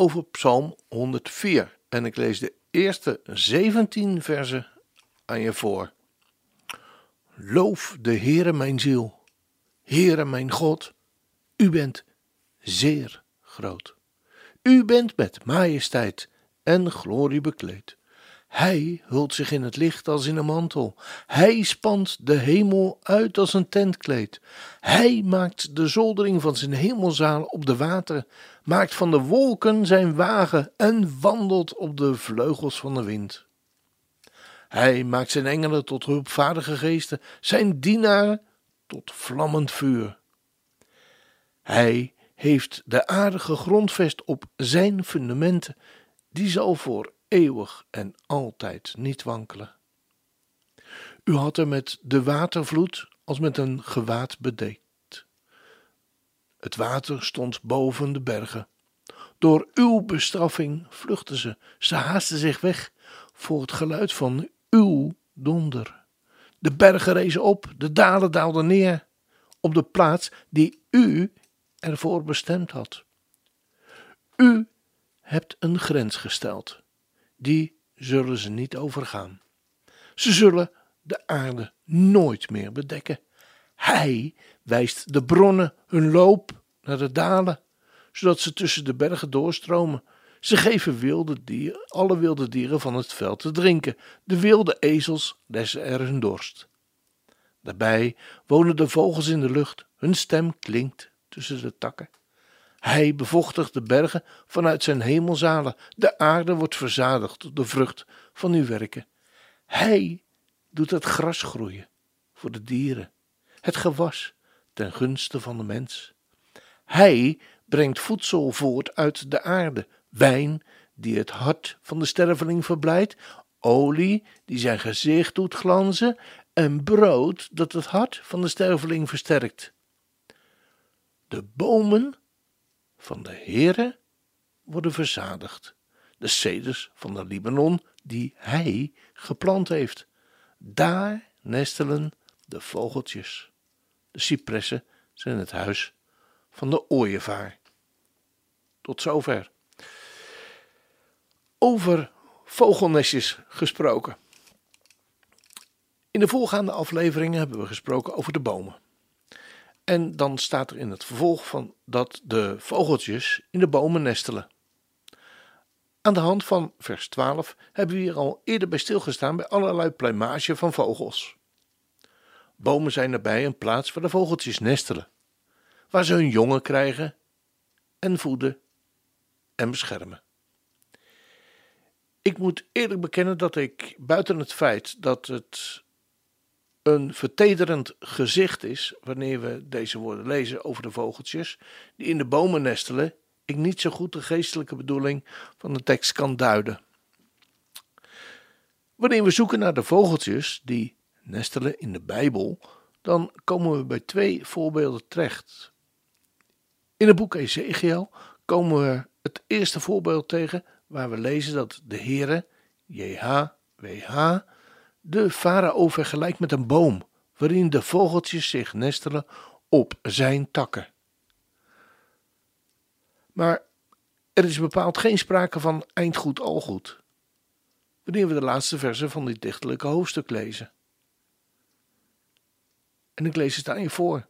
over Psalm 104. En ik lees de eerste 17 versen aan je voor. Loof de Heere mijn ziel. Heere mijn God, u bent zeer groot. U bent met majesteit en glorie bekleed. Hij hult zich in het licht als in een mantel. Hij spant de hemel uit als een tentkleed. Hij maakt de zoldering van zijn hemelzaal op de wateren, maakt van de wolken zijn wagen en wandelt op de vleugels van de wind. Hij maakt zijn engelen tot hulpvaardige geesten, zijn dienaren tot vlammend vuur. Hij heeft de aarde gegrondvest op zijn fundamenten, die zal voor eeuwig en altijd niet wankelen. U had er met de watervloed als met een gewaad bedekt. Het water stond boven de bergen. Door uw bestraffing vluchtten ze, ze haasten zich weg voor het geluid van uw donder. De bergen rezen op, de dalen daalden neer op de plaats die u ervoor bestemd had. U hebt een grens gesteld die zullen ze niet overgaan. Ze zullen de aarde nooit meer bedekken. Hij wijst de bronnen hun loop naar de dalen, zodat ze tussen de bergen doorstromen. Ze geven wilde dieren, alle wilde dieren van het veld te drinken. De wilde ezels lessen er hun dorst. Daarbij wonen de vogels in de lucht. Hun stem klinkt tussen de takken. Hij bevochtigt de bergen vanuit zijn hemelzalen. De aarde wordt verzadigd door de vrucht van uw werken. Hij doet het gras groeien voor de dieren, het gewas ten gunste van de mens. Hij brengt voedsel voort uit de aarde, wijn die het hart van de sterveling verblijdt, olie die zijn gezicht doet glanzen en brood dat het hart van de sterveling versterkt. De bomen van de Heere worden verzadigd. De ceders van de Libanon die hij geplant heeft. Daar nestelen de vogeltjes. De cipressen zijn het huis van de ooievaar. Tot zover. Over vogelnestjes gesproken. In de voorgaande afleveringen hebben we gesproken over de bomen. En dan staat er in het vervolg van dat de vogeltjes in de bomen nestelen. Aan de hand van vers 12 hebben we hier al eerder bij stilgestaan bij allerlei pluimage van vogels. Bomen zijn erbij een plaats waar de vogeltjes nestelen, waar ze hun jongen krijgen en voeden en beschermen. Ik moet eerlijk bekennen dat ik buiten het feit dat het een vertederend gezicht is wanneer we deze woorden lezen over de vogeltjes die in de bomen nestelen, ik niet zo goed de geestelijke bedoeling van de tekst kan duiden. Wanneer we zoeken naar de vogeltjes die nestelen in de Bijbel, dan komen we bij twee voorbeelden terecht. In het boek Ezekiel komen we het eerste voorbeeld tegen waar we lezen dat de Heere, JHWH, de farao vergelijkt met een boom, waarin de vogeltjes zich nestelen op zijn takken. Maar er is bepaald geen sprake van eindgoed al goed, wanneer we de laatste versen van dit dichtelijke hoofdstuk lezen. En ik lees het aan je voor.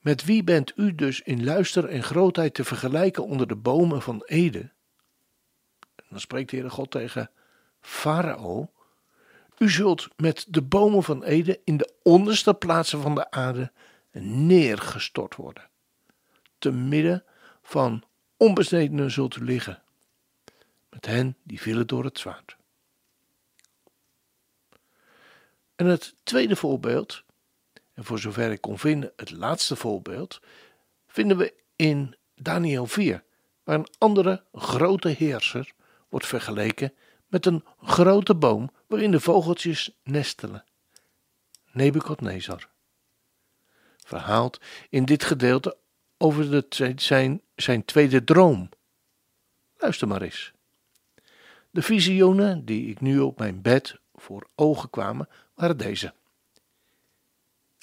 Met wie bent u dus in luister en grootheid te vergelijken onder de bomen van Ede? En dan spreekt de Heere God tegen Farao, u zult met de bomen van Ede in de onderste plaatsen van de aarde neergestort worden. Te midden van onbesnedenen zult u liggen, met hen die vielen door het zwaard. En het tweede voorbeeld, en voor zover ik kon vinden het laatste voorbeeld, vinden we in Daniel 4. waar een andere grote heerser wordt vergeleken met een grote boom waarin de vogeltjes nestelen. Nebukadnezar. Verhaald in dit gedeelte over de, zijn, zijn tweede droom. Luister maar eens. De visioenen die ik nu op mijn bed voor ogen kwamen, waren deze.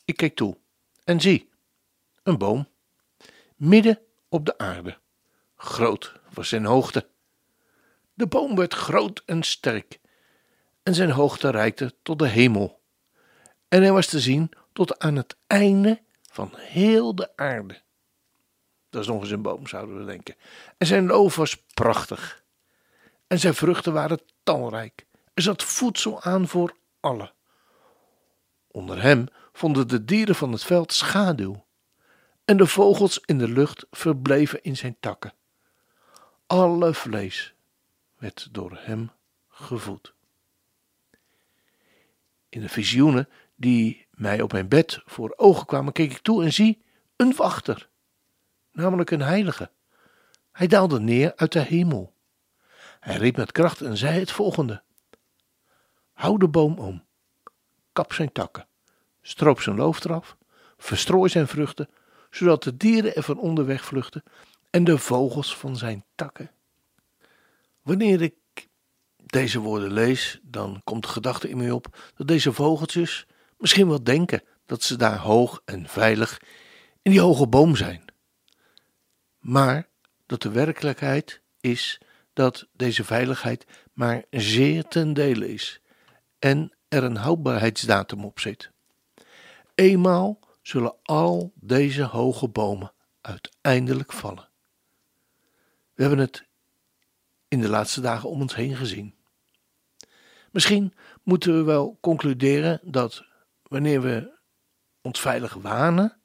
Ik keek toe en zie, een boom, midden op de aarde. Groot was zijn hoogte. De boom werd groot en sterk, en zijn hoogte reikte tot de hemel. En hij was te zien tot aan het einde van heel de aarde. Dat is nog eens een boom, zouden we denken. En zijn loof was prachtig. En zijn vruchten waren talrijk. Er zat voedsel aan voor allen. Onder hem vonden de dieren van het veld schaduw. En de vogels in de lucht verbleven in zijn takken. Alle vlees werd door hem gevoed. In de visioenen die mij op mijn bed voor ogen kwamen, keek ik toe en zie een wachter, namelijk een heilige. Hij daalde neer uit de hemel. Hij riep met kracht en zei het volgende: Hou de boom om, kap zijn takken, stroop zijn loof eraf, verstrooi zijn vruchten, zodat de dieren er van onderweg vluchten en de vogels van zijn takken. Wanneer ik deze woorden lees, dan komt de gedachte in mij op dat deze vogeltjes misschien wel denken dat ze daar hoog en veilig in die hoge boom zijn. Maar dat de werkelijkheid is dat deze veiligheid maar zeer ten dele is en er een houdbaarheidsdatum op zit. Eenmaal zullen al deze hoge bomen uiteindelijk vallen. We hebben het in de laatste dagen om ons heen gezien. Misschien moeten we wel concluderen dat wanneer we ons veilig wanen,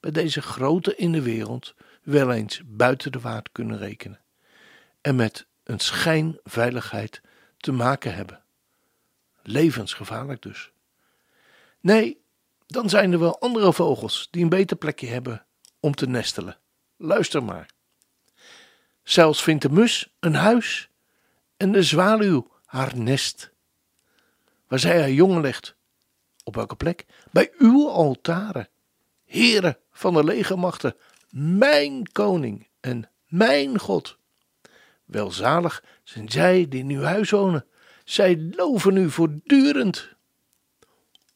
bij deze grote in de wereld wel eens buiten de waard kunnen rekenen en met een schijnveiligheid te maken hebben. Levensgevaarlijk dus. Nee, dan zijn er wel andere vogels die een beter plekje hebben om te nestelen. Luister maar. Zelfs vindt de mus een huis en de zwaluw haar nest. Waar zij haar jongen legt. Op welke plek? Bij uw altaren. Heren van de legermachten, mijn koning en mijn God. Welzalig zijn zij die in uw huis wonen. Zij loven u voortdurend.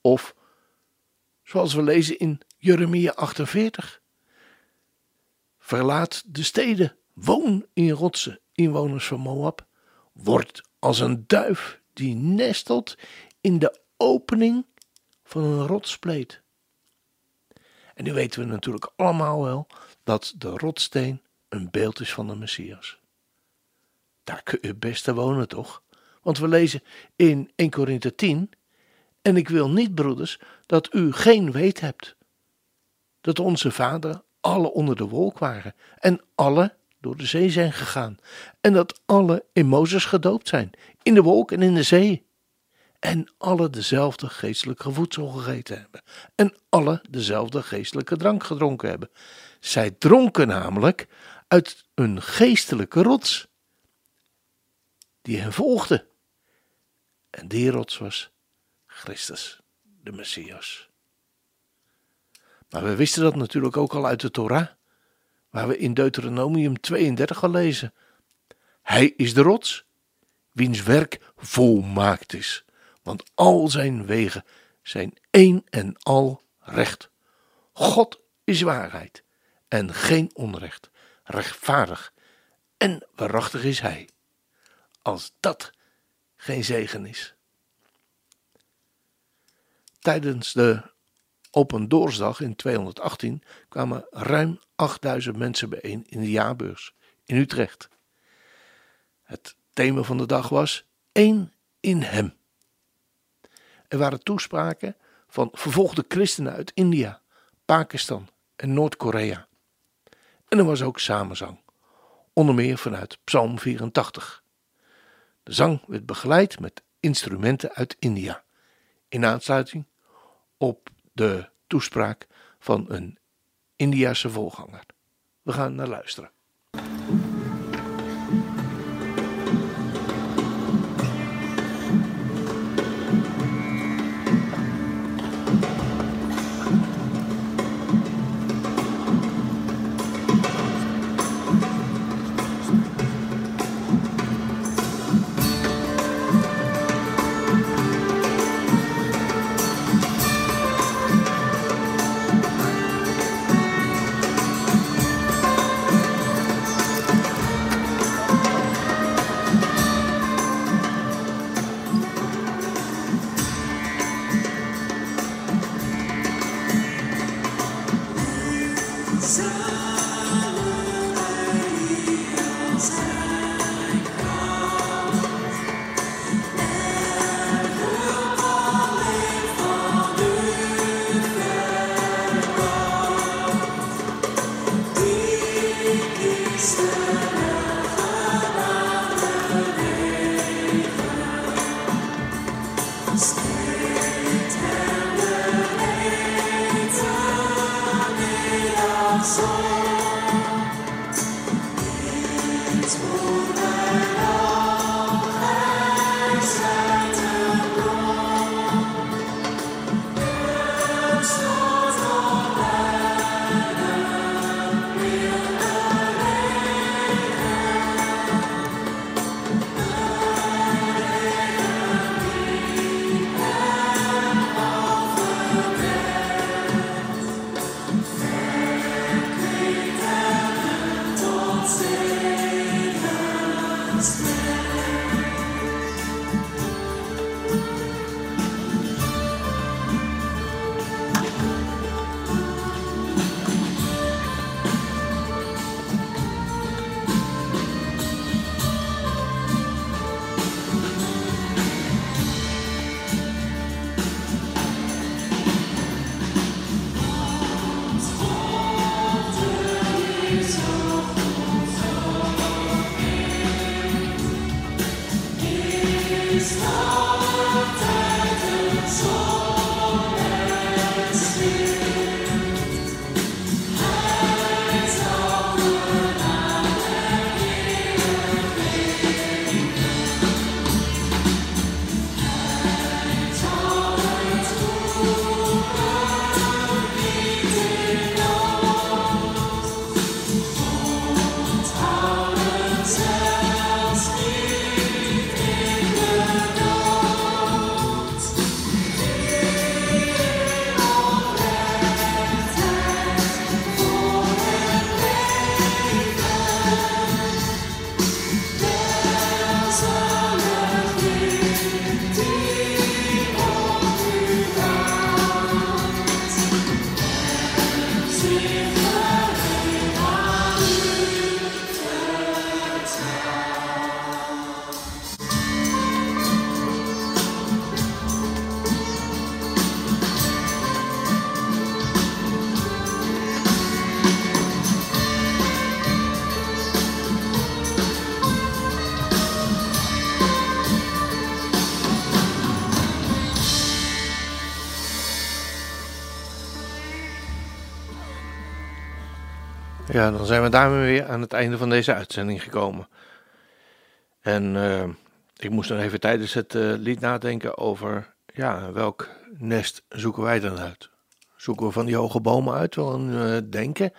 Of, zoals we lezen in Jeremia 48. Verlaat de steden, woon in rotsen, inwoners van Moab. Word als een duif die nestelt in de opening van een rotspleet. En nu weten we natuurlijk allemaal wel dat de rotsteen een beeld is van de Messias. Daar kun je beste wonen, toch? Want we lezen in 1 Korinthe 10: En ik wil niet, broeders, dat u geen weet hebt dat onze vader alle onder de wolk waren en alle door de zee zijn gegaan en dat alle in Mozes gedoopt zijn, in de wolk en in de zee en alle dezelfde geestelijke voedsel gegeten hebben en alle dezelfde geestelijke drank gedronken hebben. Zij dronken namelijk uit een geestelijke rots die hen volgde. En die rots was Christus, de Messias. Maar we wisten dat natuurlijk ook al uit de Torah, waar we in Deuteronomium 32 al lezen. Hij is de rots, wiens werk volmaakt is, want al zijn wegen zijn één en al recht. God is waarheid en geen onrecht, rechtvaardig en waarachtig is Hij. Als dat geen zegen is. Tijdens de Open Doorsdag in 218 kwamen ruim 8000 mensen bijeen in de jaarbeurs in Utrecht. Het thema van de dag was één in hem. Er waren toespraken van vervolgde christenen uit India, Pakistan en Noord-Korea. En er was ook samenzang, onder meer vanuit Psalm 84. De zang werd begeleid met instrumenten uit India, in aansluiting op de toespraak van een Indiase volganger. We gaan naar luisteren. So song. Ja, dan zijn we daarmee weer aan het einde van deze uitzending gekomen. En uh, ik moest nog even tijdens het uh, lied nadenken over, ja, welk nest zoeken wij dan uit? Zoeken we van die hoge bomen uit, wel een uh, denken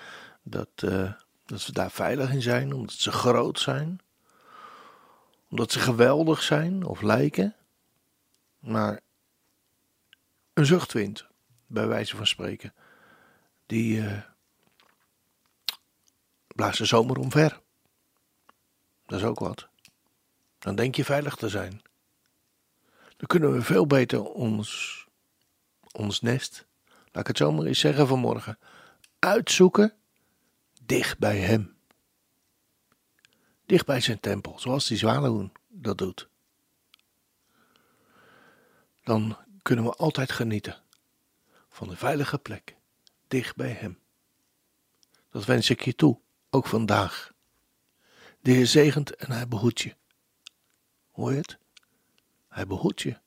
dat, dat ze daar veilig in zijn, omdat ze groot zijn, omdat ze geweldig zijn of lijken. Maar een zuchtwind, bij wijze van spreken, die blaast de zomer omver. Dat is ook wat. Dan denk je veilig te zijn. Dan kunnen we veel beter ons, ons nest, laat ik het zo maar eens zeggen vanmorgen, uitzoeken dicht bij Hem. Dicht bij zijn tempel, zoals die zwaluwen dat doet. Dan kunnen we altijd genieten van de veilige plek, dicht bij Hem. Dat wens ik je toe ook vandaag. De Heer zegent en hij behoedt je. Hoor je het? Hij behoedt je.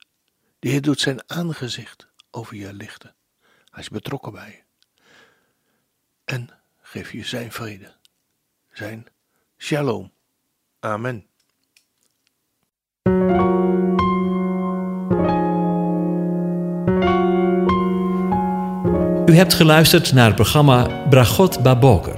De Heer doet zijn aangezicht over je lichten. Hij is betrokken bij je. En geeft je zijn vrede, zijn shalom. Amen. U hebt geluisterd naar het programma Bragot Baboker.